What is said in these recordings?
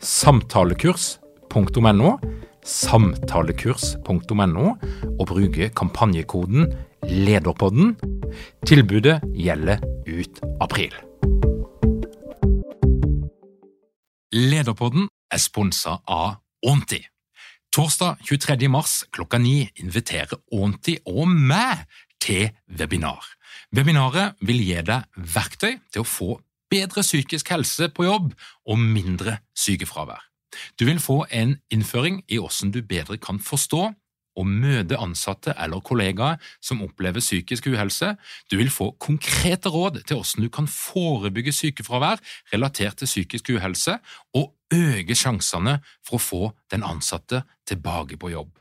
samtalekurs.no, samtalekurs.no, og bruke kampanjekoden LEDERPODDEN. Tilbudet gjelder ut april. Lederpodden er sponsa av Onti. Torsdag 23. mars klokka ni inviterer Onti og meg til webinar. Webinaret vil gi deg verktøy til å få bedre psykisk helse på jobb og mindre sykefravær. Du vil få en innføring i hvordan du bedre kan forstå og møte ansatte eller kollegaer som opplever psykisk uhelse. Du vil få konkrete råd til hvordan du kan forebygge sykefravær relatert til psykisk uhelse, og øke sjansene for å få den ansatte tilbake på jobb.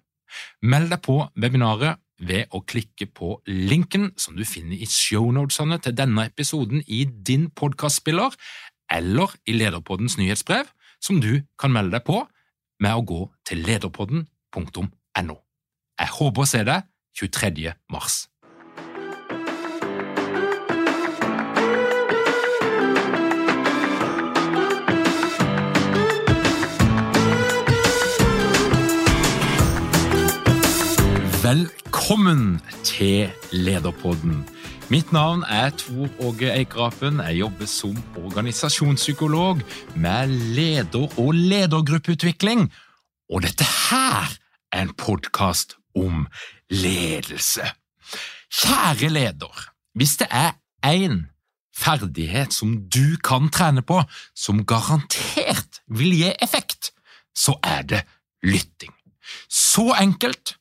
Meld deg på webinaret ved å klikke på linken som du finner i shownotesene til denne episoden i din podkastspiller, eller i Lederpoddens nyhetsbrev, som du kan melde deg på med å gå til lederpodden.no. Jeg håper å se deg 23. mars. Velkommen til Lederpodden. Mitt navn er Tor Åge Eikrapen. Jeg jobber som organisasjonspsykolog med leder- og ledergruppeutvikling. Og dette her er en podkast om ledelse. Kjære leder, hvis det er én ferdighet som du kan trene på, som garantert vil gi effekt, så er det lytting. Så enkelt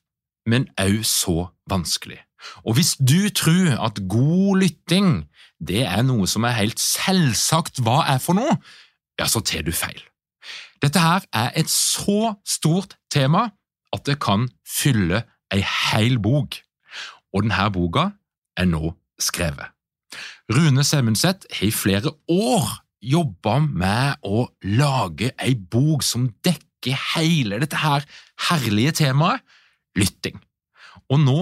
men òg så vanskelig. Og hvis du tror at god lytting det er noe som er helt selvsagt hva er for noe, ja, så tar du feil. Dette her er et så stort tema at det kan fylle ei hel bok, og denne boka er nå skrevet. Rune Semundset har i flere år jobba med å lage ei bok som dekker hele dette her herlige temaet, lytting. Og nå,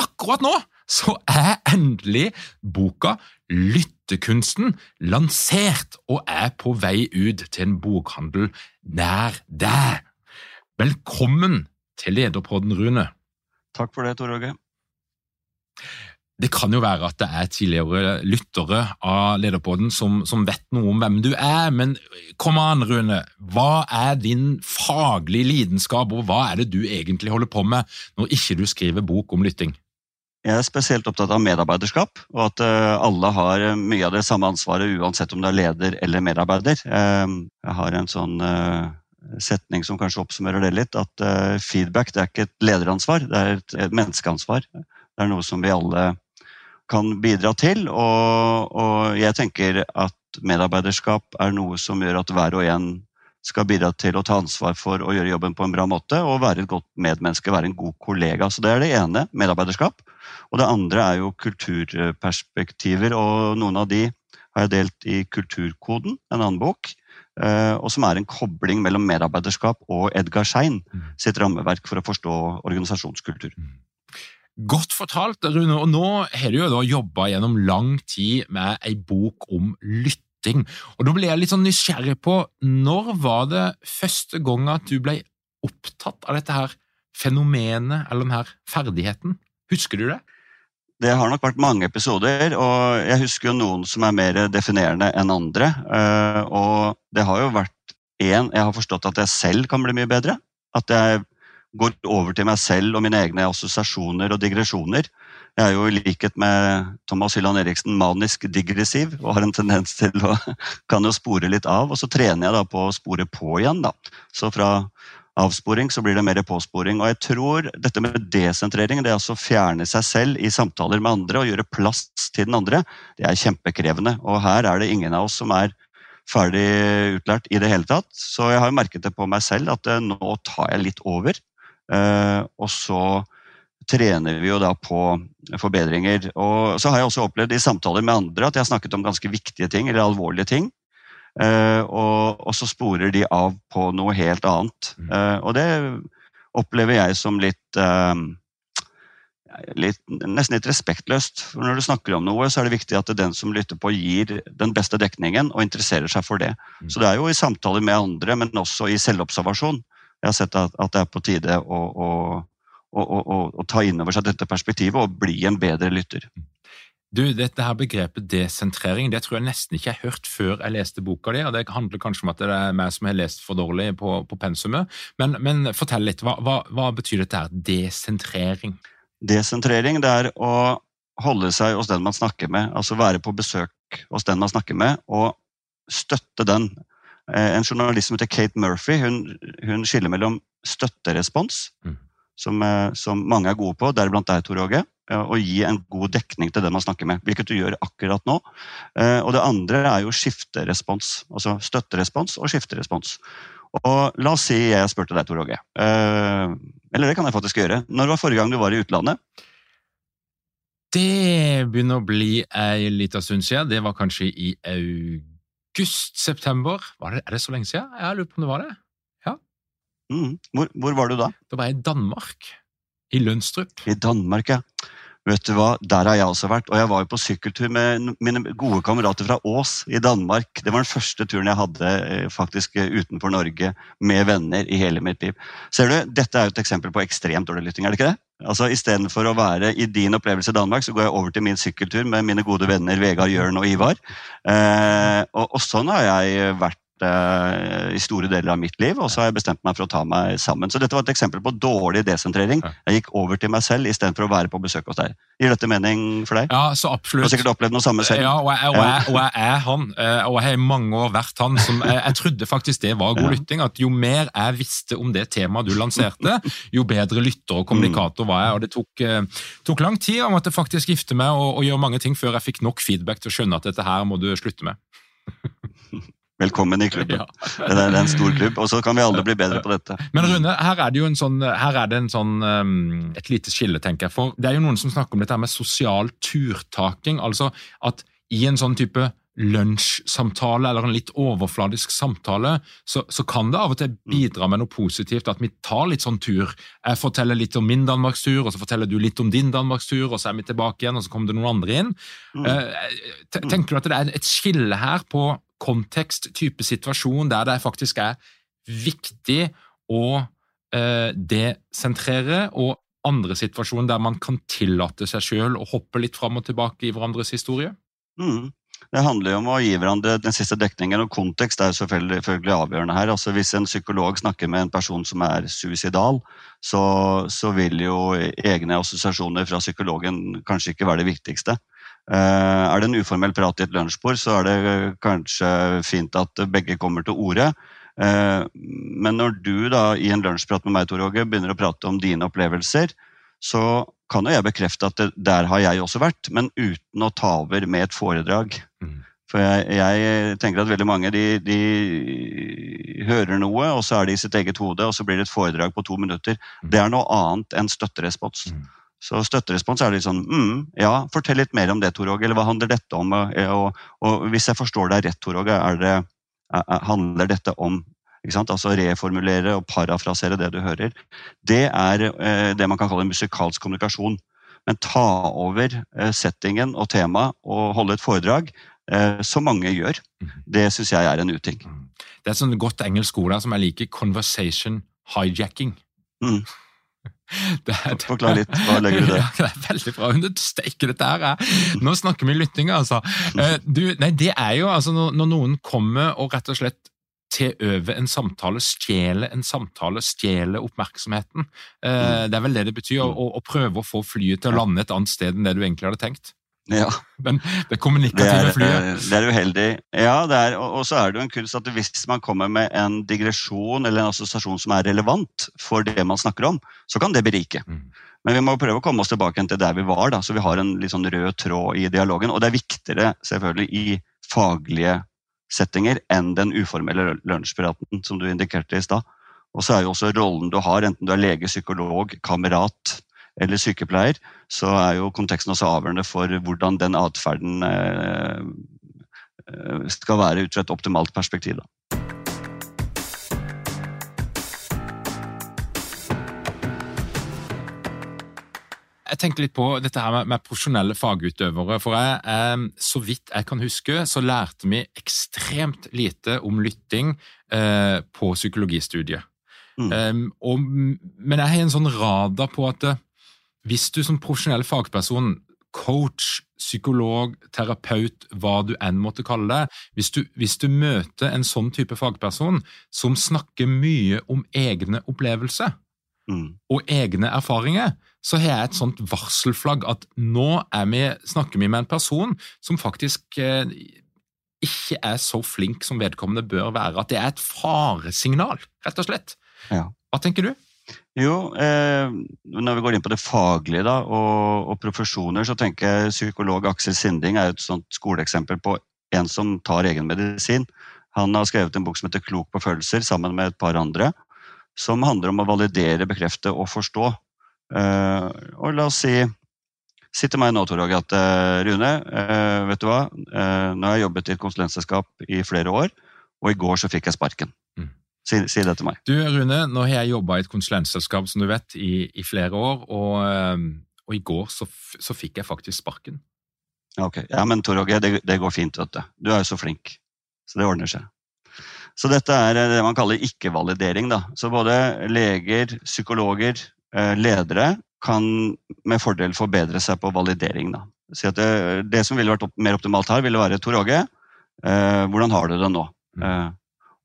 akkurat nå, så er endelig boka Lyttekunsten lansert og er på vei ut til en bokhandel nær deg. Velkommen til Lederpodden, Rune. Takk for det, Tor Åge. Det kan jo være at det er tidligere lyttere av Lederpodden som, som, vet noe om hvem du er, men kom an, Rune. Hva er din faglige lidenskap, og hva er det du egentlig holder på med når ikke du skriver bok om lytting? Jeg er spesielt opptatt av medarbeiderskap, og at eh, alle har mye av det samme ansvaret uansett om du er leder eller medarbeider. Eh, jeg har en sånn eh, setning som kanskje oppsummerer det litt, at feedback det er ikke et lederansvar, det er et menneskeansvar. Det er noe som vi alle kan bidra til. Og, og, jeg tenker at medarbeiderskap er noe som gjør at hver og en skal bidra til å ta ansvar for å gjøre jobben på en bra måte og være et godt medmenneske, være en god kollega. Så Det er det ene, medarbeiderskap. Og det andre er jo kulturperspektiver, og noen av de har jeg delt i Kulturkoden, en annen bok. Eh, og som er en kobling mellom medarbeiderskap og Edgar Schein mm. sitt rammeverk for å forstå organisasjonskultur. Godt fortalt, Rune. Og nå har du jo da jobba gjennom lang tid med ei bok om lytting. Og da ble jeg litt sånn nysgjerrig på når var det første gang at du ble opptatt av dette her fenomenet eller denne ferdigheten? Husker du det? Det har nok vært mange episoder, og jeg husker jo noen som er mer definerende enn andre. Eh, og det har jo vært én Jeg har forstått at jeg selv kan bli mye bedre. At jeg går over til meg selv og mine egne assosiasjoner og digresjoner. Jeg er jo i likhet med Thomas Hylland Eriksen manisk digressiv og har en tendens til å kan jo spore litt av. Og så trener jeg da på å spore på igjen. da. Så fra avsporing så blir det mer påsporing. Og jeg tror dette med desentrering, det altså å fjerne seg selv i samtaler med andre og gjøre plass til den andre, det er kjempekrevende. Og her er det ingen av oss som er ferdig utlært i det hele tatt. Så jeg har merket det på meg selv at nå tar jeg litt over. Og så trener vi jo da på forbedringer. Og så har jeg også opplevd i samtaler med andre at jeg har snakket om ganske viktige ting eller alvorlige ting. Uh, og, og, så sporer de av på noe helt annet. Uh, og det opplever jeg som litt, litt, Nesten litt respektløst. For når du snakker om noe, så er det viktig at det den som lytter på, gir den beste dekningen og interesserer seg for det. Mm. Så det er jo i samtaler med andre, men også i selvobservasjon. Jeg har sett at, at det er på tide å, å å ta inn over seg dette perspektivet og bli en bedre lytter. Du, dette her Begrepet desentrering det tror jeg nesten ikke jeg har hørt før jeg leste boka di. og Det handler kanskje om at det er meg som har lest for dårlig på, på pensumet. Men, men, fortell litt, hva, hva, hva, betyr dette her, desentrering? Desentrering det er å holde seg hos den man snakker med. Altså være på besøk hos den man snakker med, og støtte den. Eh, en journalist som heter Kate Murphy hun, hun skiller mellom støtterespons. Mm som, eh, som mange er gode på, deriblant deg, Tor Åge. og gi en god dekning til den man snakker med, hvilket du gjør akkurat nå. Eh, og det andre er jo skifterespons. Altså støtterespons og skifterespons. Og la oss si jeg spurte deg, Tor Åge. Eh, eller det kan jeg faktisk gjøre. Når var forrige gang du var i utlandet? Det begynner å bli ei lita stund siden. Det var kanskje i august-september. Er det så lenge siden? Jeg lurer på om det var det. Mm. Hvor, hvor, var du da? Da var jeg i Danmark. I Lønstrup. I Danmark, ja. Vet du hva, Der har jeg også vært. Og jeg var jo på sykkeltur med mine gode kamerater fra Ås i Danmark. Det var den første turen jeg hadde eh, faktisk eh, utenfor Norge med venner i hele mitt liv. Ser du, Dette er jo et eksempel på ekstremt dårlig lytting, er det ikke det? Altså Istedenfor å være i din opplevelse i Danmark, så går jeg over til min sykkeltur med mine gode venner Vegard, Jørn og Ivar. Eh, og, og sånn har jeg vært i store deler av mitt liv, og så har jeg bestemt meg for å ta meg sammen. Så dette var et eksempel på dårlig desentrering. Jeg gikk over til meg selv istedenfor å være på besøk hos deg. Gir dette mening for deg? Ja, så absolutt. Du har sikkert opplevd noe samme selv. Ja, og jeg, og jeg, og jeg er han. Eh, og jeg har i mange år vært han som jeg, jeg, trodde faktisk det var god lytting. At jo mer jeg visste om det temaet du lanserte, jo bedre lytter og kommunikator var jeg. Og det tok, eh, tok lang tid. Jeg måtte faktisk gifte meg og, og gjøre mange ting før jeg fikk nok feedback til å skjønne at dette her må du slutte med. Velkommen i klubben. Ja. Det er en stor klubb, og så kan vi alle bli bedre på dette. Men Rune, her er det jo en sånn, her er det en sånn, um, et lite skille, tenker jeg. For det er jo noen som snakker om dette med sosial turtaking. Altså at i en sånn type lunsjsamtale eller en litt overfladisk samtale, så, så, kan det av og til bidra med noe positivt at vi tar litt sånn tur. Jeg forteller litt om min danmarkstur, og så forteller du litt om din danmarkstur, og så er vi tilbake igjen, og så kommer det noen andre inn. Mm. Eh, tenker du at det er et skille her på kontekst, type situasjon, der det faktisk er viktig å eh, desentrere, og andre situasjoner der man kan tillate seg sjøl å hoppe litt fram og tilbake i hverandres historie? Mm. Det handler jo om å gi hverandre den siste dekningen, og kontekst er jo selvfølgelig, avgjørende her. Altså Hvis en psykolog snakker med en person som er suicidal, så, så vil jo egne assosiasjoner fra psykologen kanskje ikke være det viktigste. Eh, er det en uformell prat i et lunsjbord, så er det kanskje fint at begge kommer til orde. Eh, men når du da i en lunsjprat med meg Tor Åge, begynner å prate om dine opplevelser, så kan jo jeg bekrefte at der har jeg også vært, men uten å ta over med et foredrag. Mm. For jeg, jeg, tenker at veldig mange de, de, hører noe, og så er det i sitt eget hode, og så blir det et foredrag på to minutter. Mm. Det er noe annet enn støtterespons. Mm. Så støtterespons er litt sånn mm, Ja, fortell litt mer om det, Tor Åge. Eller hva handler dette om? Og, og, hvis jeg forstår deg rett, Tor Åge, handler dette om Altså reformulere og parafrasere det du hører. Det er eh, det man kan kalle musikalsk kommunikasjon. Men ta over eh, settingen og temaet og holde et foredrag, som mange gjør, mhm. det syns jeg er en uting. Mhm. Det er et sånt godt engelsk ord som jeg liker. Conversation hijacking. Mm. Forklar litt. Hva legger du i det? det er veldig bra. Steike, dette her er Nå snakker vi lytting, altså. Du, nei, det er jo altså når, når noen kommer og rett og slett til over en samtale, stjele en samtale, stjele oppmerksomheten. Eh, det er vel det det betyr, å, å prøve å få flyet til å lande et annet sted enn det du egentlig hadde tenkt. Ja. Den, det kommunikative flyet Det er uheldig. Ja, det er, og så er det jo en kunst at hvis man kommer med en digresjon eller en assosiasjon som er relevant for det man snakker om, så kan det berike. Mm. Men vi må prøve å komme oss tilbake til der vi var, da, så vi har en litt sånn rød tråd i dialogen. Og det er viktigere selvfølgelig i faglige settinger enn den uformelle lunsjpraten som du indikerte i stad. Og så er jo også rollen du har, enten du er lege, psykolog, kamerat eller sykepleier, så er jo konteksten også avgjørende for hvordan den atferden eh, eh, skal være ut fra et optimalt perspektiv. Da. jeg tenkte litt på dette her med, med profesjonelle fagutøvere. For jeg, eh, så vidt jeg kan huske, så lærte vi ekstremt lite om lytting eh, på psykologistudiet. Mm. Um, og, men jeg har en sånn radar på at hvis du som profesjonell fagperson, coach, psykolog, terapeut, hva du enn måtte kalle det, hvis du, hvis du møter en sånn type fagperson som snakker mye om egne opplevelser mm. og egne erfaringer, så har jeg et sånt varselflagg at nå vi, snakker vi med en person som faktisk eh, ikke er så flink som vedkommende bør være. At det er et faresignal, rett og slett. Ja. Hva tenker du? Jo, eh, når vi går inn på det faglige da, og, og, profesjoner, så tenker jeg psykolog Aksel Sinding er et sånt skoleeksempel på en som tar egen medisin. Han har skrevet en bok som heter 'Klok på følelser', sammen med et par andre. Som handler om å validere, bekrefte og forstå. Eh, og la oss si Si til meg nå, Tor Åge, at eh, Rune, eh, vet du hva? Eh, nå har jeg jobbet i et konsulentselskap i flere år, og i går så fikk jeg sparken. Si, si, det til meg. Du, Rune, nå har jeg jobba i et konsulentselskap som du vet, i, i flere år, og, eh, og, i går så, så, fikk jeg faktisk sparken. Ok, ja, Men Tor Åge, det, det, går fint, vet du. Du er jo så flink. Så det ordner seg. Så dette er eh, det man kaller ikke-validering. da. Så både leger, psykologer, eh, ledere kan med fordel forbedre seg på validering. da. Si det, det som ville vært opp, mer optimalt her, ville være Tor Åge, eh, hvordan har du det nå? Mm.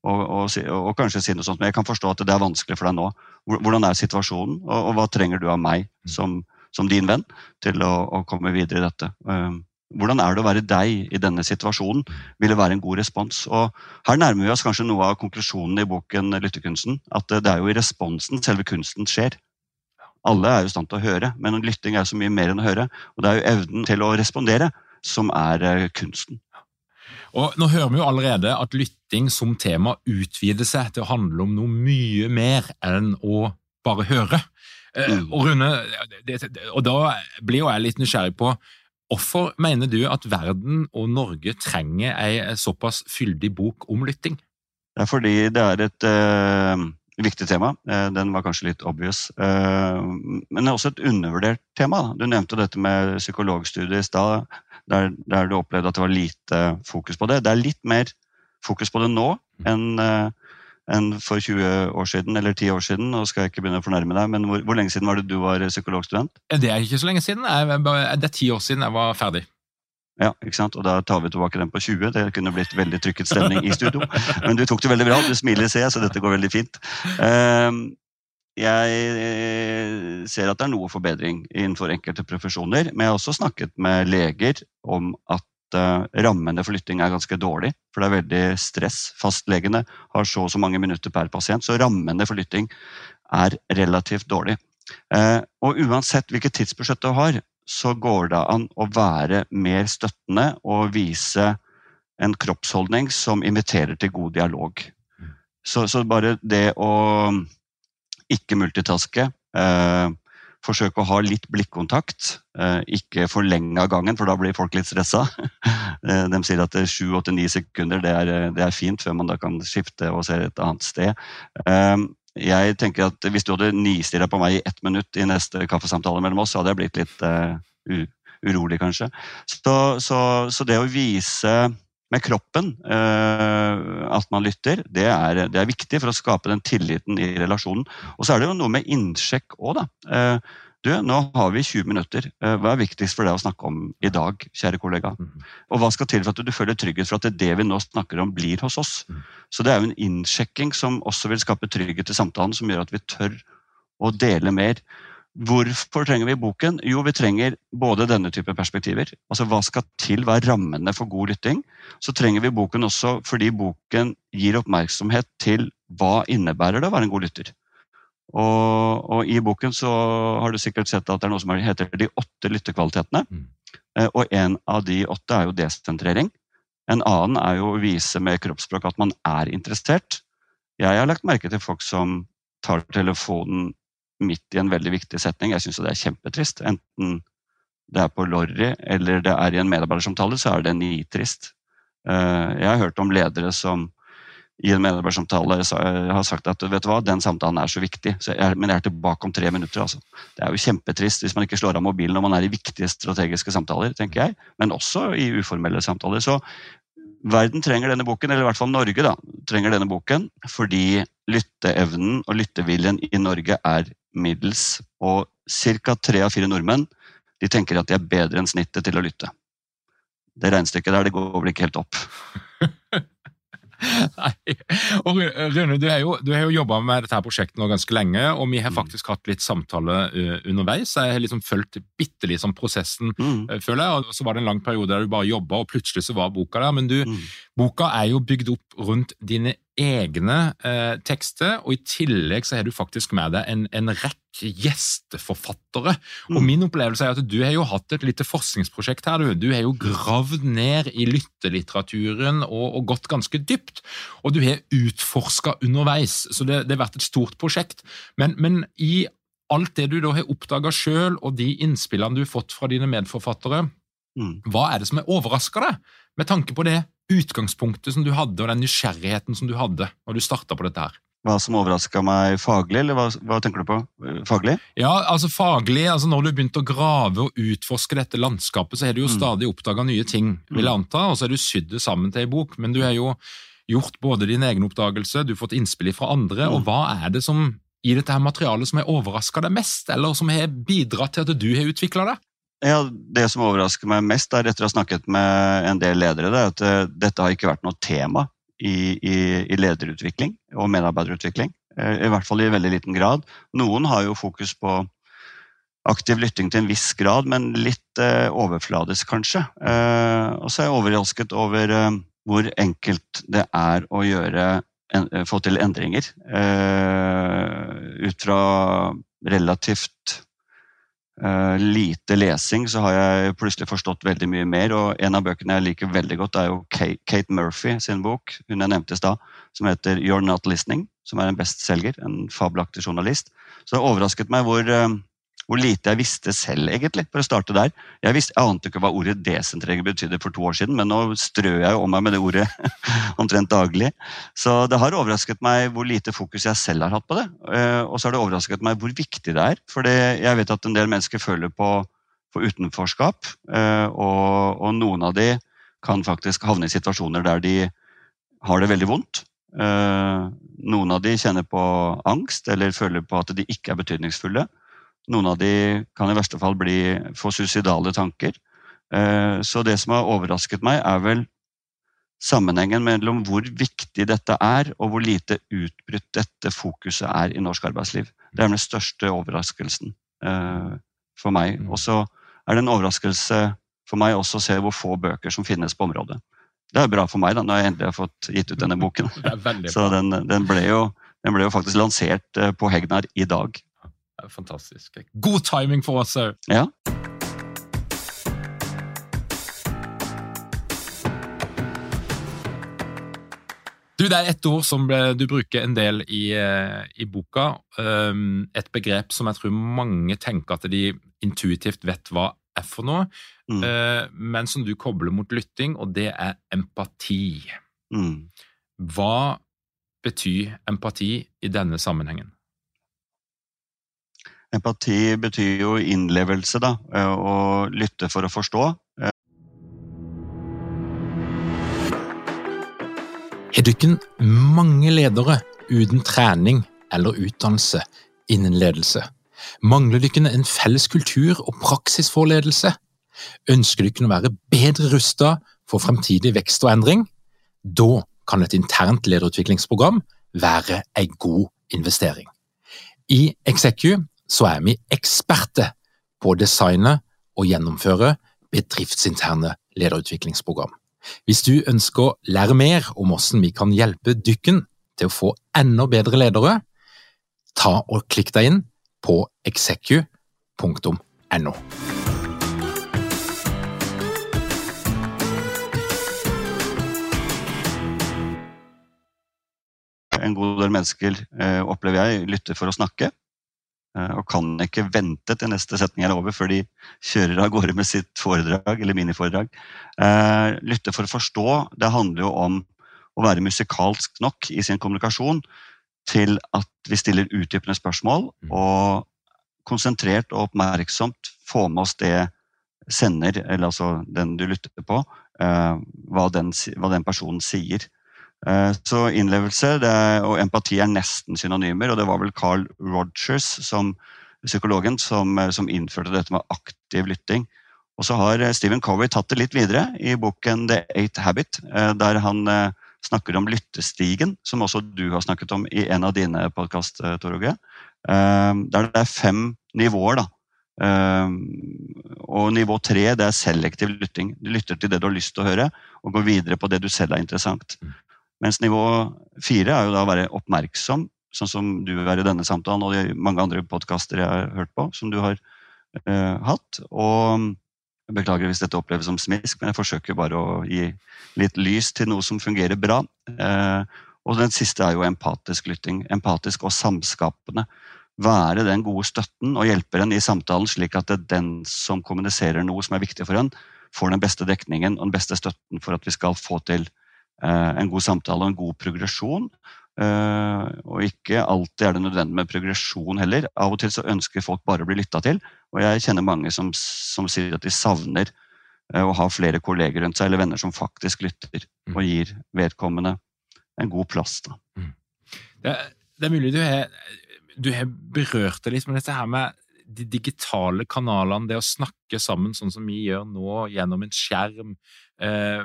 Og, og, og, kanskje si noe sånt, men jeg kan forstå at det er vanskelig for deg nå. Hvordan er situasjonen, og, og hva trenger du av meg mm. som, som din venn til å, å, komme videre i dette? Um, hvordan er det å være deg i denne situasjonen? Vil det være en god respons? Og Her nærmer vi oss kanskje noe av konklusjonen i boken Lyttekunsten. At det er jo i responsen selve kunsten skjer. Alle er jo i stand til å høre, men lytting er så mye mer enn å høre. Og det er jo evnen til å respondere som er eh, kunsten. Og Nå hører vi jo allerede at lytting som tema utvider seg til å handle om noe mye mer enn å bare høre. Eh, mm. Og Rune, det, og da blir jo jeg litt nysgjerrig på hvorfor mener du at verden og Norge trenger ei såpass fyldig bok om lytting? Det er fordi det er et uh, viktig tema. Uh, den var kanskje litt obvious. Uh, men det er også et undervurdert tema. Du nevnte dette med psykologstudiet i stad der, der, du opplevde at det var lite fokus på det. Det er litt mer fokus på det nå enn, uh, enn for 20 år siden, eller 10 år siden. Nå skal jeg ikke begynne å fornærme deg, men hvor, hvor lenge siden var det du var psykologstudent? Det er ikke så lenge siden. det er ti år siden jeg var ferdig. Ja, ikke sant? Og da tar vi tilbake den på 20. Det kunne blitt veldig trykket stemning i studio. Men du tok det veldig bra. Du smiler, ser jeg, så dette går veldig fint. Uh, jeg eh, ser at det er noe forbedring innenfor enkelte profesjoner. Men jeg har også snakket med leger om at uh, rammene for lytting er ganske dårlig. For det er veldig stress. Fastlegene har så og så mange minutter per pasient, så rammene for lytting er relativt dårlig. Uh, og uansett hvilket tidsbudsjett du har, så går det an å være mer støttende og vise en kroppsholdning som inviterer til god dialog. Mm. Så, så bare det å ikke multitaske. Eh, forsøke å ha litt blikkontakt. Eh, ikke for lenge av gangen, for da blir folk litt stressa. eh, de sier at 7-8-9 sekunder det er, det er, fint før man da kan skifte og se et annet sted. Eh, jeg tenker at Hvis du hadde nistirra på meg i ett minutt i neste kaffesamtale mellom oss, så hadde jeg blitt litt uh, urolig, kanskje. Så, så, så det å vise med kroppen, eh, at man lytter, det er, det er, viktig for å skape den tilliten i relasjonen. Og så er det jo noe med innsjekk òg, da. Eh, Du, nå har vi 20 minutter. Eh, hva er viktigst for deg å snakke om i dag, kjære kollega? Mhm. Og hva skal til for at du føler trygghet for at det, det vi nå snakker om, blir hos oss? Mhm. Så det er jo en innsjekking som også vil skape trygghet i samtalen, som gjør at vi tør å dele mer. Hvorfor trenger vi boken? Jo, vi trenger både denne type perspektiver. Altså hva skal til, hva er rammene for god lytting? Så trenger vi boken også fordi boken gir oppmerksomhet til hva innebærer det å være en god lytter. Og, og, i boken så har du sikkert sett at det er noe som heter de åtte lyttekvalitetene. Mm. Eh, og en av de åtte er jo desentrering. En annen er jo å vise med kroppsspråk at man er interessert. Jeg har lagt merke til folk som tar telefonen midt i en veldig viktig setning. Jeg syns det er kjempetrist. Enten det er på Lorry eller det er i en medarbeidersamtale, så er det nitrist. Eh, jeg har hørt om ledere som i en medarbeidersamtale har sagt at vet du hva, den samtalen er så viktig, så jeg, men jeg er tilbake om tre minutter. Altså. Det er jo kjempetrist hvis man ikke slår av mobilen når man er i viktige strategiske samtaler, tenker jeg, men også i uformelle samtaler. Så verden trenger denne boken, eller i hvert fall Norge da, trenger denne boken, fordi lytteevnen og lytteviljen i Norge er middels, og ca. tre av fire nordmenn de tenker at de er bedre enn snittet til å lytte. Det regnestykket der det går vel ikke helt opp. Nei. Og Rune, du har jo, du jo jobba med dette prosjektet nå ganske lenge, og vi har Mm. faktisk hatt litt samtale uh, underveis. Jeg har liksom fulgt bitte litt sånn prosessen, Mm. uh, føler jeg. Og så var det en lang periode der du bare jobba, og plutselig så var boka der. Men du, Mm. boka er jo bygd opp rundt dine egne eh, tekster, og i tillegg så har du faktisk med deg en, en rekke gjesteforfattere. Og Mm. min opplevelse er at du har jo hatt et lite forskningsprosjekt her, du. Du har jo gravd ned i lyttelitteraturen og, og gått ganske dypt. Og du har utforska underveis, så det, det har vært et stort prosjekt. Men, men i alt det du da har oppdaga sjøl, og de innspillene du har fått fra dine medforfattere, Mm. hva er det som har overraska deg, med tanke på det utgangspunktet som du hadde, og den nysgjerrigheten som du hadde når du starta på dette her? Hva som overraska meg faglig, eller hva, hva, tenker du på? Faglig? Ja, altså faglig, altså Når du begynte å grave og utforske dette landskapet, så har du jo Mm. stadig oppdaga nye ting, vil jeg anta, og så har du sydd det sammen til ei bok. Men du har jo gjort både din egen oppdagelse, du har fått innspill fra andre, Mm. og hva er det som i dette her materialet som har overraska deg mest, eller som har bidratt til at du har utvikla det? Ja, Det som overrasker meg mest, er etter å ha snakket med en del ledere, det er at eh, dette har ikke vært noe tema i, i, i lederutvikling og medarbeiderutvikling. Eh, I hvert fall i veldig liten grad. Noen har jo fokus på aktiv lytting til en viss grad, men litt eh, overfladisk, kanskje. Eh, og så er jeg overrasket over eh, hvor enkelt det er å gjøre en, eh, få til endringer. Ut fra relativt eh, lite lesing så har jeg plutselig forstått veldig mye mer. Og en av bøkene jeg liker veldig godt, er jo Kate, Murphy sin bok, hun jeg nevnte i stad, som heter You're Not Listening, som er en bestselger. En fabelaktig journalist. Så det overrasket meg hvor, eh, hvor lite jeg visste selv, egentlig, for å starte der. Jeg, visste, jeg ante ikke hva ordet desentrering betydde for to år siden, men nå strør jeg jo om meg med det ordet omtrent daglig. Så det har overrasket meg hvor lite fokus jeg selv har hatt på det. Eh, Og så har det overrasket meg hvor viktig det er. For jeg vet at en del mennesker føler på, på utenforskap, eh, og, og noen av de kan faktisk havne i situasjoner der de har det veldig vondt. Eh, Noen av de kjenner på angst eller føler på at de ikke er betydningsfulle. Noen av de kan i verste fall bli, få suicidale tanker. Eh, Så det som har overrasket meg, er vel sammenhengen mellom hvor viktig dette er, og hvor lite utbrutt dette fokuset er i norsk arbeidsliv. Det er den største overraskelsen eh, for meg. Mm. Og så er det en overraskelse for meg også å se hvor få bøker som finnes på området. Det er bra for meg da, når jeg endelig har fått gitt ut denne boken. Så den, den, ble jo, den ble jo faktisk lansert eh, på Hegnar i dag. Fantastisk. God timing for oss òg. Ja. Du, Det er ett ord som ble, du bruker en del i, eh, i boka. Um, et begrep som jeg tror mange tenker at de intuitivt vet hva er for noe, Mm. eh, men som du kobler mot lytting, og det er empati. Mm. Hva betyr empati i denne sammenhengen? Empati betyr jo innlevelse, da. eh, Å lytte for å forstå. Har dere mange ledere uten trening eller utdannelse innen ledelse? Mangler dere en felles kultur og praksis for ledelse? Ønsker dere å være bedre rustet for fremtidig vekst og endring? Da kan et internt lederutviklingsprogram være en god investering. I Execu så er vi eksperter på å designe og gjennomføre bedriftsinterne lederutviklingsprogram. Hvis du ønsker å lære mer om hvordan vi kan hjelpe dykken til å få enda bedre ledere, ta og klikk deg inn på execu.no. En god del mennesker, eh, opplever jeg, lytter for å snakke. Eh, Og kan ikke vente til neste setning er over før de kjører av gårde med sitt foredrag eller miniforedrag. Lytte for å forstå. Det handler jo om å være musikalsk nok i sin kommunikasjon til at vi stiller utdypende spørsmål, Mm. og konsentrert og oppmerksomt få med oss det sender, eller altså den du lytter på, eh, hva den, hva den personen sier. Eh, Så innlevelse er, og empati er nesten synonymer, og det var vel Carl Rogers, som, psykologen, som, eh, som innførte dette med aktiv lytting. Og så har eh, Stephen Covey tatt det litt videre i boken The Eight Habit, der han snakker om lyttestigen, som også du har snakket om i en av dine podkast, Tor Åge. Eh, Der det er fem nivåer, da. Og nivå tre det er selektiv lytting. Du lytter til det du har lyst til å høre, og går videre på det du selv er interessant. Mens nivå fire er jo da å være oppmerksom, sånn som du er i denne samtalen og de mange andre podkaster jeg har hørt på, som du har eh, hatt. Og jeg beklager hvis dette oppleves som smisk, men jeg forsøker bare å gi litt lys til noe som fungerer bra. Eh, og den siste er jo empatisk lytting. Empatisk og samskapende. Være den gode støtten og hjelperen i samtalen, slik at det er den som kommuniserer noe som er viktig for en, får den beste dekningen og den beste støtten for at vi skal få til en god samtale og en god progresjon. Eh, og ikke alltid er det nødvendig med progresjon heller. Av og til så ønsker folk bare å bli lytta til. Og jeg kjenner mange som, som sier at de savner eh, å ha flere kolleger rundt seg, eller venner som faktisk lytter Mm. og gir vedkommende en god plass. Da. Det, det er mulig du har, du har berørt det litt, men dette her med de digitale kanalene, det å snakke sammen sånn som vi gjør nå, gjennom en skjerm, eh,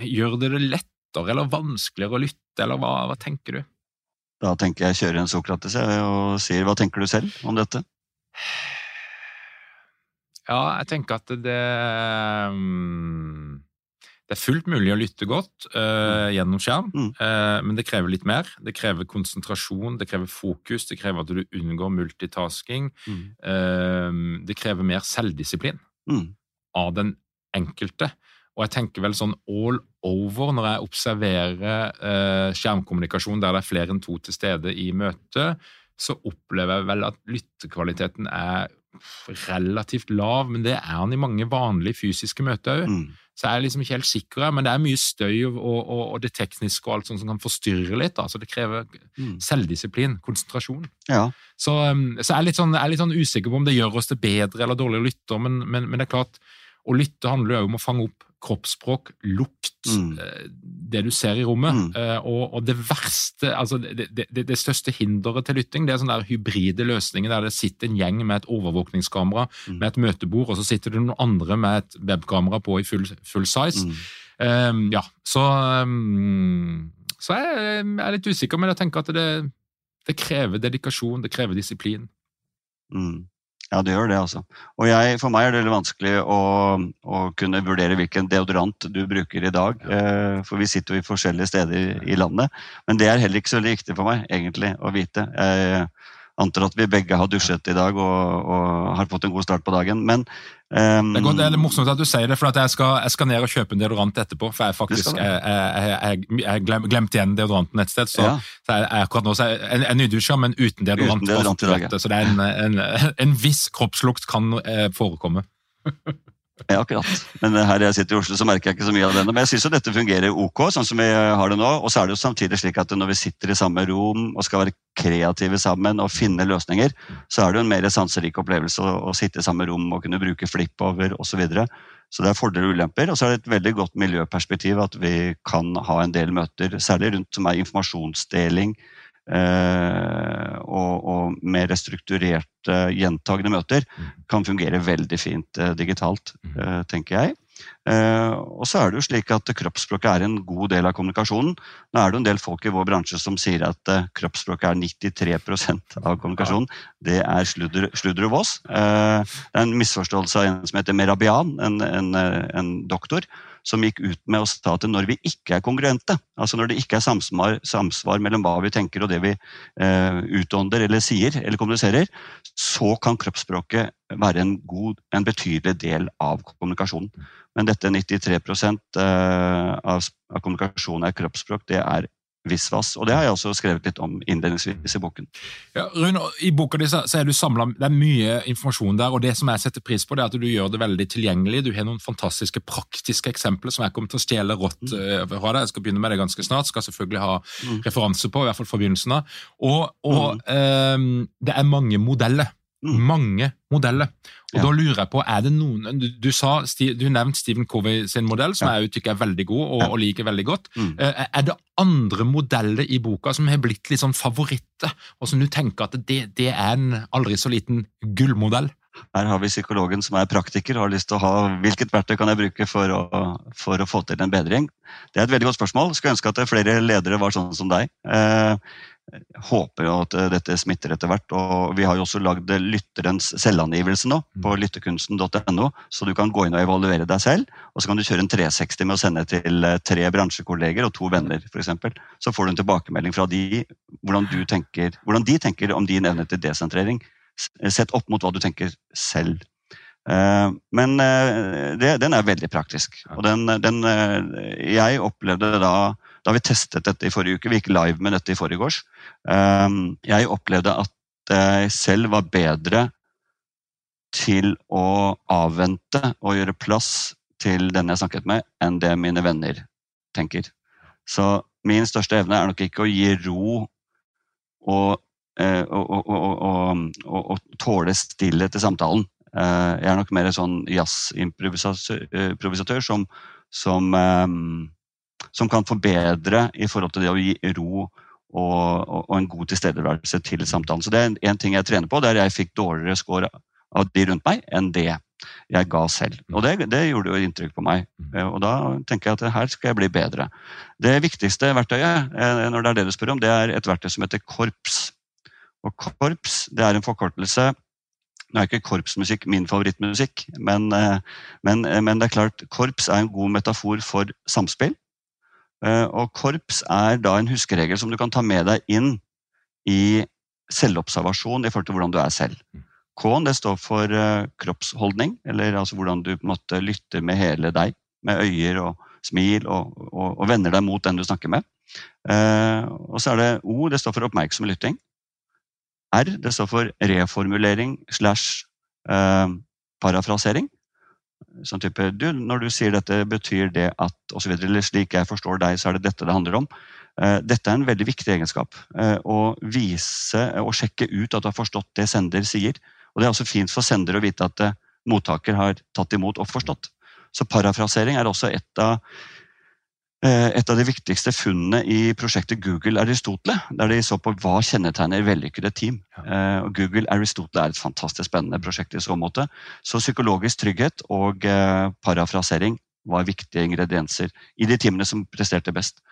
gjør det det lettere eller vanskeligere å lytte, eller hva, hva tenker du? da tenker jeg kjører en Sokrates og sier hva tenker du selv om dette? Ja, jeg tenker at det mm, Det er fullt mulig å lytte godt uh, gjennom skjerm, Mm. uh, men det krever litt mer. Det krever konsentrasjon, det krever fokus, det krever at du unngår multitasking. Mm. Uh, det krever mer selvdisiplin Mm. av den enkelte. Og jeg tenker vel sånn all over når jeg observerer eh, skjermkommunikasjon der det er flere enn to til stede i møtet, så opplever jeg vel at lyttekvaliteten er relativt lav, men det er den i mange vanlige fysiske møter òg. Mm. Så jeg er liksom ikke helt sikker, men det er mye støy og, og, og det tekniske og alt sånt som kan forstyrre litt. Da. Så det krever Mm. selvdisiplin, konsentrasjon. Ja. Så, um, så jeg, er sånn, jeg er litt sånn usikker på om det gjør oss til bedre eller dårligere lytter, men, men, men det er klart, å lytte handler jo om å fange opp kroppsspråk, lukt, Mm. eh, det du ser i rommet. Mm. Eh, Og, og det verste, altså det, det, det, største hinderet til lytting, det er sånne der hybride løsninger der det sitter en gjeng med et overvåkningskamera Mm. med et møtebord, og så sitter det noen andre med et webkamera på i full, full size. Um, ja, så, um, så jeg, jeg er litt usikker, men jeg tenker at det, det krever dedikasjon, det krever disiplin. Mm. Ja, det gjør det, altså. Og jeg, for meg er det veldig vanskelig å, å kunne vurdere hvilken deodorant du bruker i dag. Eh, for vi sitter jo i forskjellige steder i landet. Men det er heller ikke så viktig for meg, egentlig, å vite. Jeg antar at vi begge har dusjet i dag og, og har fått en god start på dagen. Men um, Det er, godt, det er litt morsomt at du sier det, for at jeg, skal, jeg skal ned og kjøpe en deodorant etterpå. For jeg faktisk jeg, glem, glemte igjen deodoranten et sted. Så, ja, så jeg, akkurat nå så jeg en, en nydusja, men uten deodorant. Uten deodorant i dag, ja. Så det er en, en, en viss kroppslukt kan eh, forekomme. akkurat. Men her jeg sitter i Oslo, så merker jeg ikke så mye av det. Men jeg syns dette fungerer ok, sånn som vi har det nå. Og så er det jo samtidig slik at når vi sitter i samme rom og skal være kreative sammen og finne løsninger, så er det jo en mer sanserik opplevelse å, sitte i samme rom og kunne bruke flipover osv. Så, videre. så det er fordeler og ulemper. Og så er det et veldig godt miljøperspektiv at vi kan ha en del møter, særlig rundt som er informasjonsdeling, eh, og, og mer strukturerte, gjentagende møter Mm. kan fungere veldig fint eh, digitalt, Mm. eh, tenker jeg. Eh, og så er det jo slik at kroppsspråket er en god del av kommunikasjonen. Nå er det en del folk i vår bransje som sier at eh, kroppsspråket er 93% av kommunikasjonen. Det er sludder, sludder og vås. Eh, det er en misforståelse av en som heter Merabian, en, en, eh, en doktor, som gikk ut med å sa at når vi ikke er kongruente, altså når det ikke er samsvar, samsvar mellom hva vi tenker og det vi eh, utånder eller sier eller kommuniserer, så kan kroppsspråket være en, god, en betydelig del av kommunikasjonen. Men dette 93 eh, av, av kommunikasjonen er kroppsspråk, det er visvas. Og det har jeg også skrevet litt om innledningsvis i boken. Ja, Rune, I boka di så er du samlet, det er mye informasjon der, og det som jeg setter pris på, det er at du gjør det veldig tilgjengelig. Du har noen fantastiske praktiske eksempler som jeg kommer til å stjele rått eh, fra deg. Jeg skal begynne med det ganske snart. Skal selvfølgelig ha Mm. referanse på, i hvert fall fra begynnelsen av. Og, og ehm, det er mange modeller. Mm. Mange modeller. Og Ja. da lurer jeg på, er det noen Du, du sa, du nevnte Stephen Covey sin modell, som Ja. jeg tykker er veldig god og, Ja. og liker veldig godt. Mm. Eh, Er det andre modeller i boka som har blitt litt sånn favoritter, og som du tenker at det, det er en aldri så liten gullmodell? Her har vi psykologen som er praktiker og har lyst til å ha hvilket verktøy kan jeg bruke for å, for å få til en bedring. Det er et veldig godt spørsmål. Skulle ønske at flere ledere var sånn som deg. Eh, håper jo at eh, dette smitter etter hvert. og Vi har jo også lagd lytterens selvangivelse nå på lyttekunsten.no, så du kan gå inn og evaluere deg selv. Og så kan du kjøre en 360 med å sende til eh, tre bransjekolleger og to venner f.eks. Så får du en tilbakemelding fra de hvordan, du tenker, hvordan de tenker om din evne til desentrering. Sett opp mot hva du tenker selv. Eh, Men eh, det, den er veldig praktisk. Og den, den eh, Jeg opplevde da Da vi testet dette i forrige uke, vi gikk live med dette i forgårs, eh, jeg opplevde at jeg selv var bedre til å avvente og gjøre plass til den jeg snakket med, enn det mine venner tenker. Så min største evne er nok ikke å gi ro og, eh, og, og, og, tåle stillhet i samtalen. Eh, Jeg er nok mer en sånn jazzimprovisatør som, som, eh, som kan forbedre i forhold til det å gi ro og, og, og en god tilstedeværelse til samtalen. Så det er en, en ting jeg trener på, der jeg fikk dårligere score av de rundt meg enn det jeg ga selv. Og det, det gjorde jo inntrykk på meg. Eh, Og da tenker jeg at her skal jeg bli bedre. Det viktigste verktøyet, eh, når det er det du spør om, det er et verktøy som heter korps. Og korps det er en forkortelse Nå er ikke korpsmusikk min favorittmusikk, men, eh, men, men det er klart, korps er en god metafor for samspill. Eh, Og korps er da en huskeregel som du kan ta med deg inn i selvobservasjon i forhold til hvordan du er selv. K-en det står for eh, kroppsholdning, eller altså hvordan du på en måte lytter med hele deg. Med øyer og smil, og, og, og vender deg mot den du snakker med. Eh, og så er det O, det står for oppmerksom lytting. R, det står for reformulering slash eh, parafrasering. Sånn type du, Når du sier dette, betyr det at osv. Eller slik jeg forstår deg, så er det dette det handler om. Eh, dette er en veldig viktig egenskap. eh, Å vise og sjekke ut at du har forstått det sender sier. Og Det er også fint for sender å vite at eh, mottaker har tatt imot og forstått. Så parafrasering er også et av, eh, et av de viktigste funnene i prosjektet Google Aristotle, der de så på hva kjennetegner vellykkede team. Eh, og Google Aristotle er et fantastisk spennende prosjekt i så måte. Så psykologisk trygghet og eh, parafrasering var viktige ingredienser i de teamene som presterte best.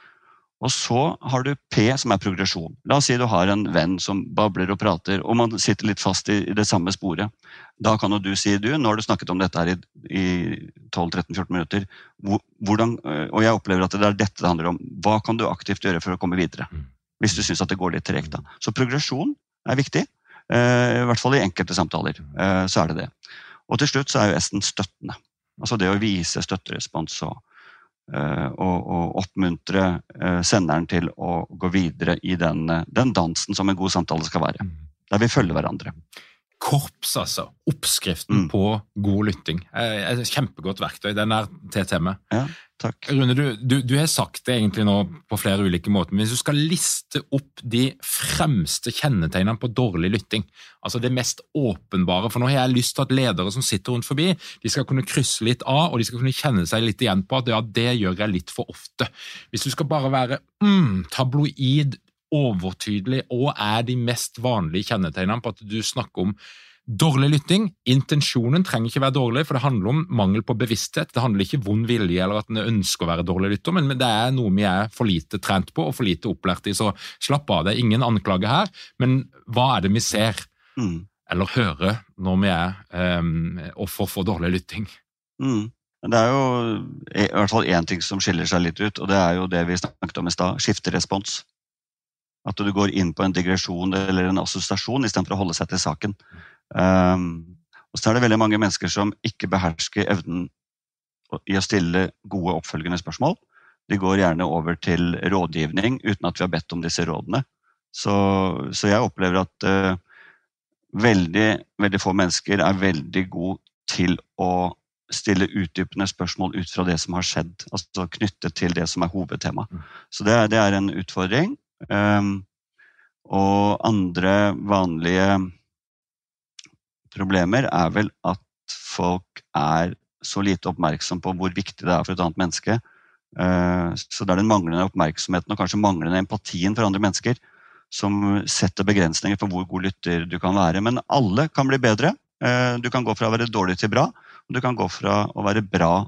Og så har du P, som er progresjon. La oss si du har en venn som babler og prater, og man sitter litt fast i, det samme sporet. Da kan jo du si du, nå har du snakket om dette her i, i 12-13-14 minutter, hvordan, øh, og jeg opplever at det er dette det handler om. Hva kan du aktivt gjøre for å komme videre? Mm. Hvis du syns at det går litt tregt. da. Så progresjon er viktig. eh, I hvert fall i enkelte samtaler. eh, Så er det det. Og til slutt så er jo S-en støttende. Altså det å vise støtterespons og, og, og oppmuntre eh, senderen til å gå videre i den, eh, den dansen som en god samtale skal være. Der vi følger hverandre. Korps, altså. Oppskriften Mm. på god lytting. Eh, Et kjempegodt verktøy. Den er til Ja, Takk. Rune, du, du, du har sagt det egentlig nå på flere ulike måter, men hvis du skal liste opp de fremste kjennetegnene på dårlig lytting, altså det mest åpenbare, for nå har jeg lyst til at ledere som sitter rundt forbi, de skal kunne krysse litt av, og de skal kunne kjenne seg litt igjen på at ja, det gjør jeg litt for ofte. Hvis du skal bare være mm, tabloid, overtydelig, og er de mest vanlige kjennetegnene på at du snakker om Dårlig lytting. Intensjonen trenger ikke være dårlig, for det handler om mangel på bevissthet. Det handler ikke om vond vilje eller at en ønsker å være dårlig lytter, men det er noe vi er for lite trent på og for lite opplært i. Så slapp av, det er ingen anklage her, men hva er det vi ser mm. eller hører når vi er um, offer for dårlig lytting? Mm. Det er jo i hvert fall én ting som skiller seg litt ut, og det er jo det vi snakket om i stad, skifterespons. At du går inn på en digresjon eller en assosiasjon istedenfor å holde seg til saken. Um, og så er det veldig mange mennesker som ikke behersker evnen i å stille gode oppfølgende spørsmål. De går gjerne over til rådgivning uten at vi har bedt om disse rådene. Så, så jeg opplever at uh, veldig, veldig få mennesker er veldig gode til å stille utdypende spørsmål ut fra det som har skjedd. Altså knyttet til det som er hovedtema. Mm. Så det, det er en utfordring. Um, og andre vanlige problemer er vel at folk er så lite oppmerksom på hvor viktig det er for et annet menneske. Eh, så det er den manglende oppmerksomheten og kanskje manglende empatien for andre mennesker som setter begrensninger for hvor god lytter du kan være. Men alle kan bli bedre. Eh, du kan gå fra å være dårlig til bra, og du kan gå fra å være bra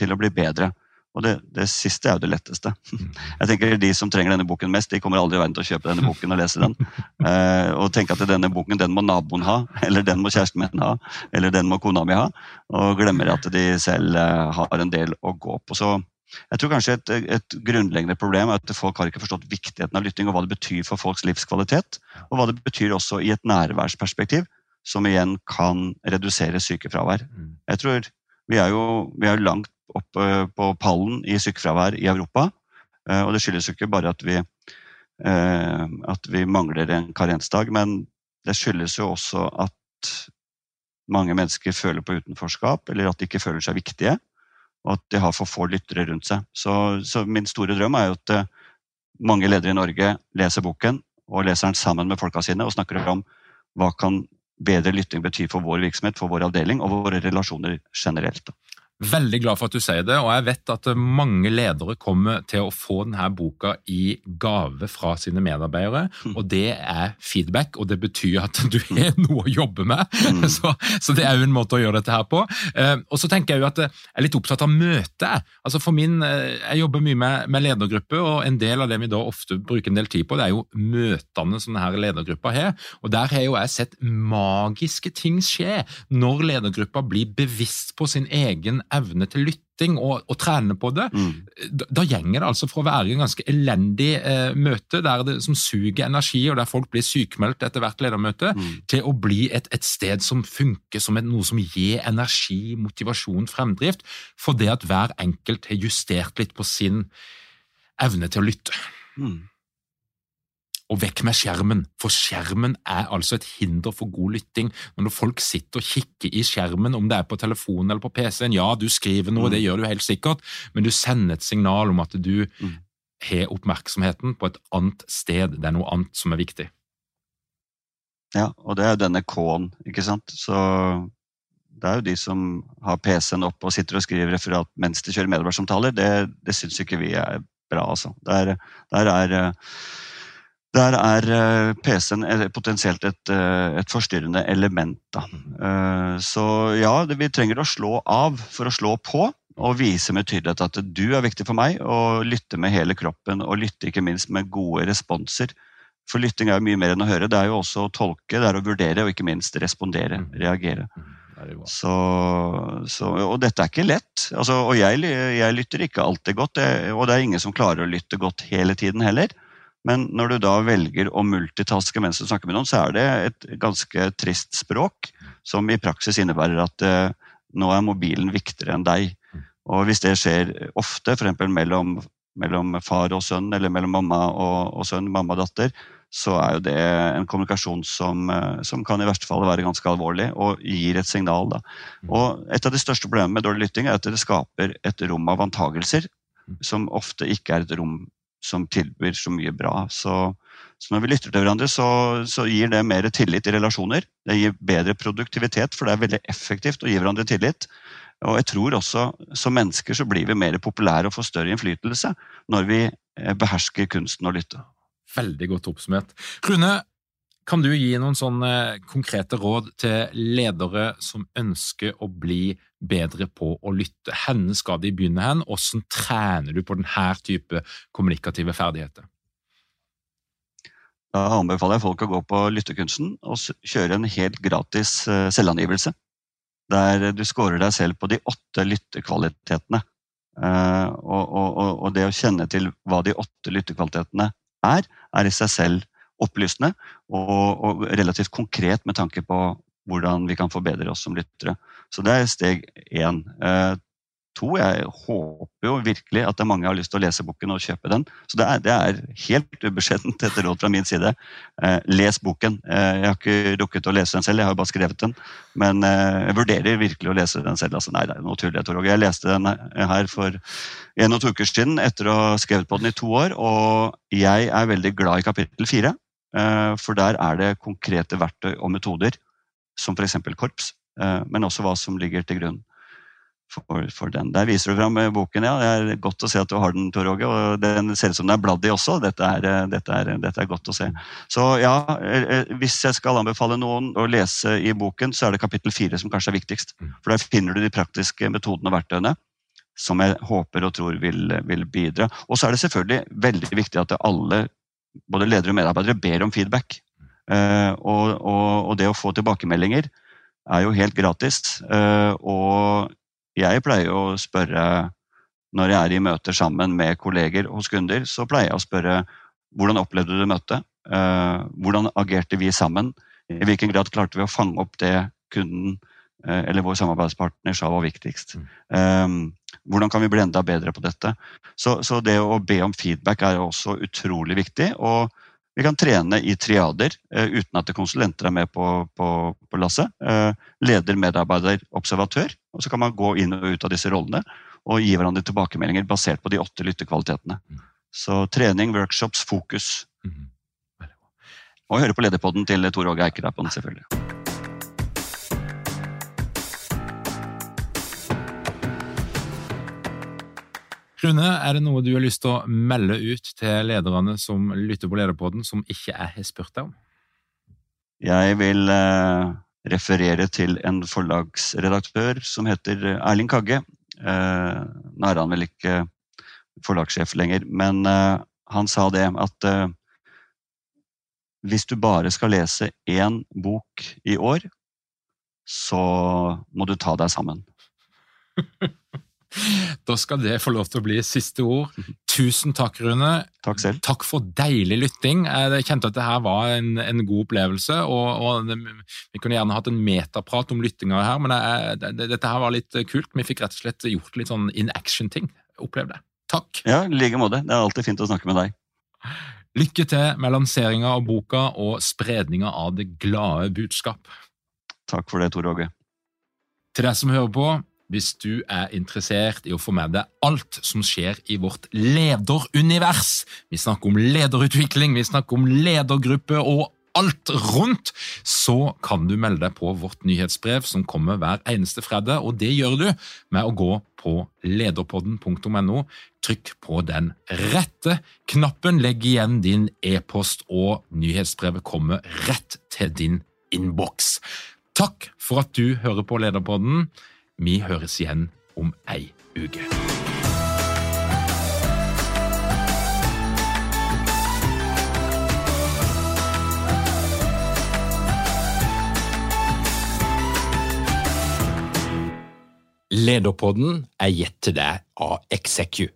til å bli bedre. Og det, det, siste er jo det letteste. Mm. Jeg tenker De som trenger denne boken mest, de kommer aldri i verden til å kjøpe denne boken og lese den. Eh, og tenke at denne boken den må naboen ha, eller den må kjæresten min ha, eller den må kona mi ha. Og glemmer at de selv eh, har en del å gå på. Så jeg tror kanskje et, et, grunnleggende problem er at folk har ikke forstått viktigheten av lytting, og hva det betyr for folks livskvalitet. Og hva det betyr også i et nærværsperspektiv, som igjen kan redusere sykefravær. Mm. Jeg tror vi er jo vi er langt opp på pallen i sykefravær i Europa. Eh, og det skyldes jo ikke bare at vi, eh, at vi mangler en karensdag, men det skyldes jo også at mange mennesker føler på utenforskap, eller at de ikke føler seg viktige. Og at de har for få lyttere rundt seg. Så, så min store drøm er jo at eh, mange ledere i Norge leser boken, og leser den sammen med folka sine og snakker om hva kan bedre lytting bety for vår virksomhet, for vår avdeling og våre relasjoner generelt. Veldig glad for at du sier det, og jeg vet at mange ledere kommer til å få denne boka i gave fra sine medarbeidere, mm. og det er feedback, og det betyr at du har noe å jobbe med. Mm. Så, så, det er jo en måte å gjøre dette her på. Eh, og så tenker jeg jo at jeg er litt opptatt av møte. Altså for min, eh, Jeg jobber mye med, med ledergrupper, og en del av det vi da ofte bruker en del tid på, det er jo møtene som denne ledergruppa har. Og der har jo jeg sett magiske ting skje når ledergruppa blir bevisst på sin egen evne til lytting og, og trene på det, mm. da, da gjenger det altså fra å være en ganske elendig eh, møte der det, som suger energi, og der folk blir sykemeldt etter hvert ledermøte, mm. til å bli et, et, sted som funker som et, noe som gir energi, motivasjon, fremdrift, for det at hver enkelt har justert litt på sin evne til å lytte. Mm og vekk med skjermen, for skjermen er altså et hinder for god lytting. Når folk sitter og kikker i skjermen, om det er på telefonen eller på PC-en, ja, du skriver noe, mm. det gjør du helt sikkert, men du sender et signal om at du mm. har oppmerksomheten på et annet sted, det er noe annet som er viktig. Ja, og det er jo denne K-en, ikke sant. Så det er jo de som har PC-en opp og sitter og skriver referat mens de kjører medarbeidersamtaler. Det, det syns ikke vi er bra, altså. Der, der er der er eh, PC-en potensielt et, eh, et, forstyrrende element. Da. Eh, så ja, vi trenger å slå av for å slå på. Og vise med tydelighet at du er viktig for meg, og lytte med hele kroppen. Og lytte ikke minst med gode responser. For lytting er jo mye mer enn å høre. Det er jo også å tolke, det er å vurdere og ikke minst respondere. Mm. Reagere. Mm. Så, så, og dette er ikke lett. Altså, og jeg, jeg, lytter ikke alltid godt, og det er ingen som klarer å lytte godt hele tiden heller. Men når du da velger å multitaske mens du snakker med noen, så er det et ganske trist språk som i praksis innebærer at eh, nå er mobilen viktigere enn deg. Og hvis det skjer ofte, f.eks. Mellom, mellom far og sønn, eller mellom mamma og, og sønn, mamma og datter, så er jo det en kommunikasjon som, uh, som, kan i verste fall være ganske alvorlig, og gir et signal. Da. Og et av de største problemene med dårlig lytting er at det skaper et rom av antagelser, som ofte ikke er et rom som tilbyr så mye bra. Så, så når vi lytter til hverandre, så, så, gir det mer tillit i relasjoner. Det gir bedre produktivitet, for det er veldig effektivt å gi hverandre tillit. Og jeg tror også som mennesker så blir vi mer populære og får større innflytelse når vi eh, behersker kunsten å lytte. Veldig godt oppsummert. Rune, kan du gi noen sånne konkrete råd til ledere som ønsker å bli bedre på å lytte? Hvor skal de begynne hen? Hvordan trener du på denne type kommunikative ferdigheter? Da anbefaler jeg folk å gå på Lyttekunsten og kjøre en helt gratis eh, selvangivelse. Der du scorer deg selv på de åtte lyttekvalitetene. Eh, og, og, og, det å kjenne til hva de åtte lyttekvalitetene er, er i seg selv opplysende og, og, relativt konkret med tanke på hvordan vi kan forbedre oss som lyttere. Så det er steg én. Eh, to, jeg håper jo virkelig at det er mange har lyst til å lese boken og kjøpe den. Så det er, det er helt ubeskjedent etter råd fra min side. Eh, les boken. Eh, jeg har ikke rukket å lese den selv, jeg har bare skrevet den. Men eh, jeg vurderer virkelig å lese den selv. Altså, nei, det er noe tull, jeg. Jeg leste den her for en og to uker siden etter å ha skrevet på den i to år, og jeg er veldig glad i kapittel fire. Eh, for der er det konkrete verktøy og metoder, som f.eks. korps, eh, men også hva som ligger til grunn for, for, den. Der viser du fram boken, ja. Det er godt å se at du har den, Tor Åge. Og den ser ut som den er bladd i også. Dette er, eh, dette, er, dette er, godt å se. Så ja, hvis jeg skal anbefale noen å lese i boken, så er det kapittel fire som kanskje er viktigst. Mm. For der finner du de praktiske metodene og verktøyene som jeg håper og tror vil, vil bidra. Og så er det selvfølgelig veldig viktig at alle både ledere og medarbeidere ber om feedback. Uh, og, og, og, det å få tilbakemeldinger er jo helt gratis. Uh, og jeg pleier å spørre når jeg er i møter sammen med kolleger hos kunder, så pleier jeg å spørre hvordan opplevde du møtet? Uh, hvordan agerte vi sammen? I hvilken grad klarte vi å fange opp det kunden eller vår samarbeidspartner sa var viktigst? Um, hvordan kan vi bli enda bedre på dette? Så, så, det å be om feedback er også utrolig viktig. og vi kan trene i triader eh, uten at konsulenter er med på, på, på lasset. Eh, leder, medarbeider, observatør. Og så kan man gå inn og ut av disse rollene og gi hverandre tilbakemeldinger basert på de åtte lyttekvalitetene. Mm. Så trening, workshops, fokus. Mm. Og høre på lederpodden til Tor Åge Eikerapen, selvfølgelig. Rune, er det noe du har lyst til å melde ut til lederne som lytter på Lederpodden, som ikke har spurt deg om? Jeg vil eh, referere til en forlagsredaktør som heter Erling Kagge. Eh, nå er han vel ikke forlagssjef lenger, men eh, han sa det at eh, hvis du bare skal lese én bok i år, så må du ta deg sammen. Da skal det få lov til å bli siste ord. Tusen takk, Rune. Takk selv. Takk for deilig lytting. Jeg kjente at det her var en, en god opplevelse. og, og Vi kunne gjerne hatt en metaprat om lyttinga her, men jeg, det, dette her var litt kult. Vi fikk rett og slett gjort litt sånn in action-ting. Opplev det. Takk. Ja, i like måte. Det er alltid fint å snakke med deg. Lykke til med lanseringa av boka og spredninga av det glade budskap. Takk for det, Tor Åge. Til deg som hører på, hvis du er interessert i å få med deg alt som skjer i vårt lederunivers. Vi snakker om lederutvikling, vi snakker om ledergruppe og alt rundt, så kan du melde deg på vårt nyhetsbrev som kommer hver eneste fredag, og det gjør du med å gå på lederpodden.no. Trykk på den rette knappen, legg igjen din e-post, og nyhetsbrevet kommer rett til din innboks. Takk for at du hører på Lederpodden. Vi høres igjen om ei uke. Lederpodden er gitt til deg av Execu.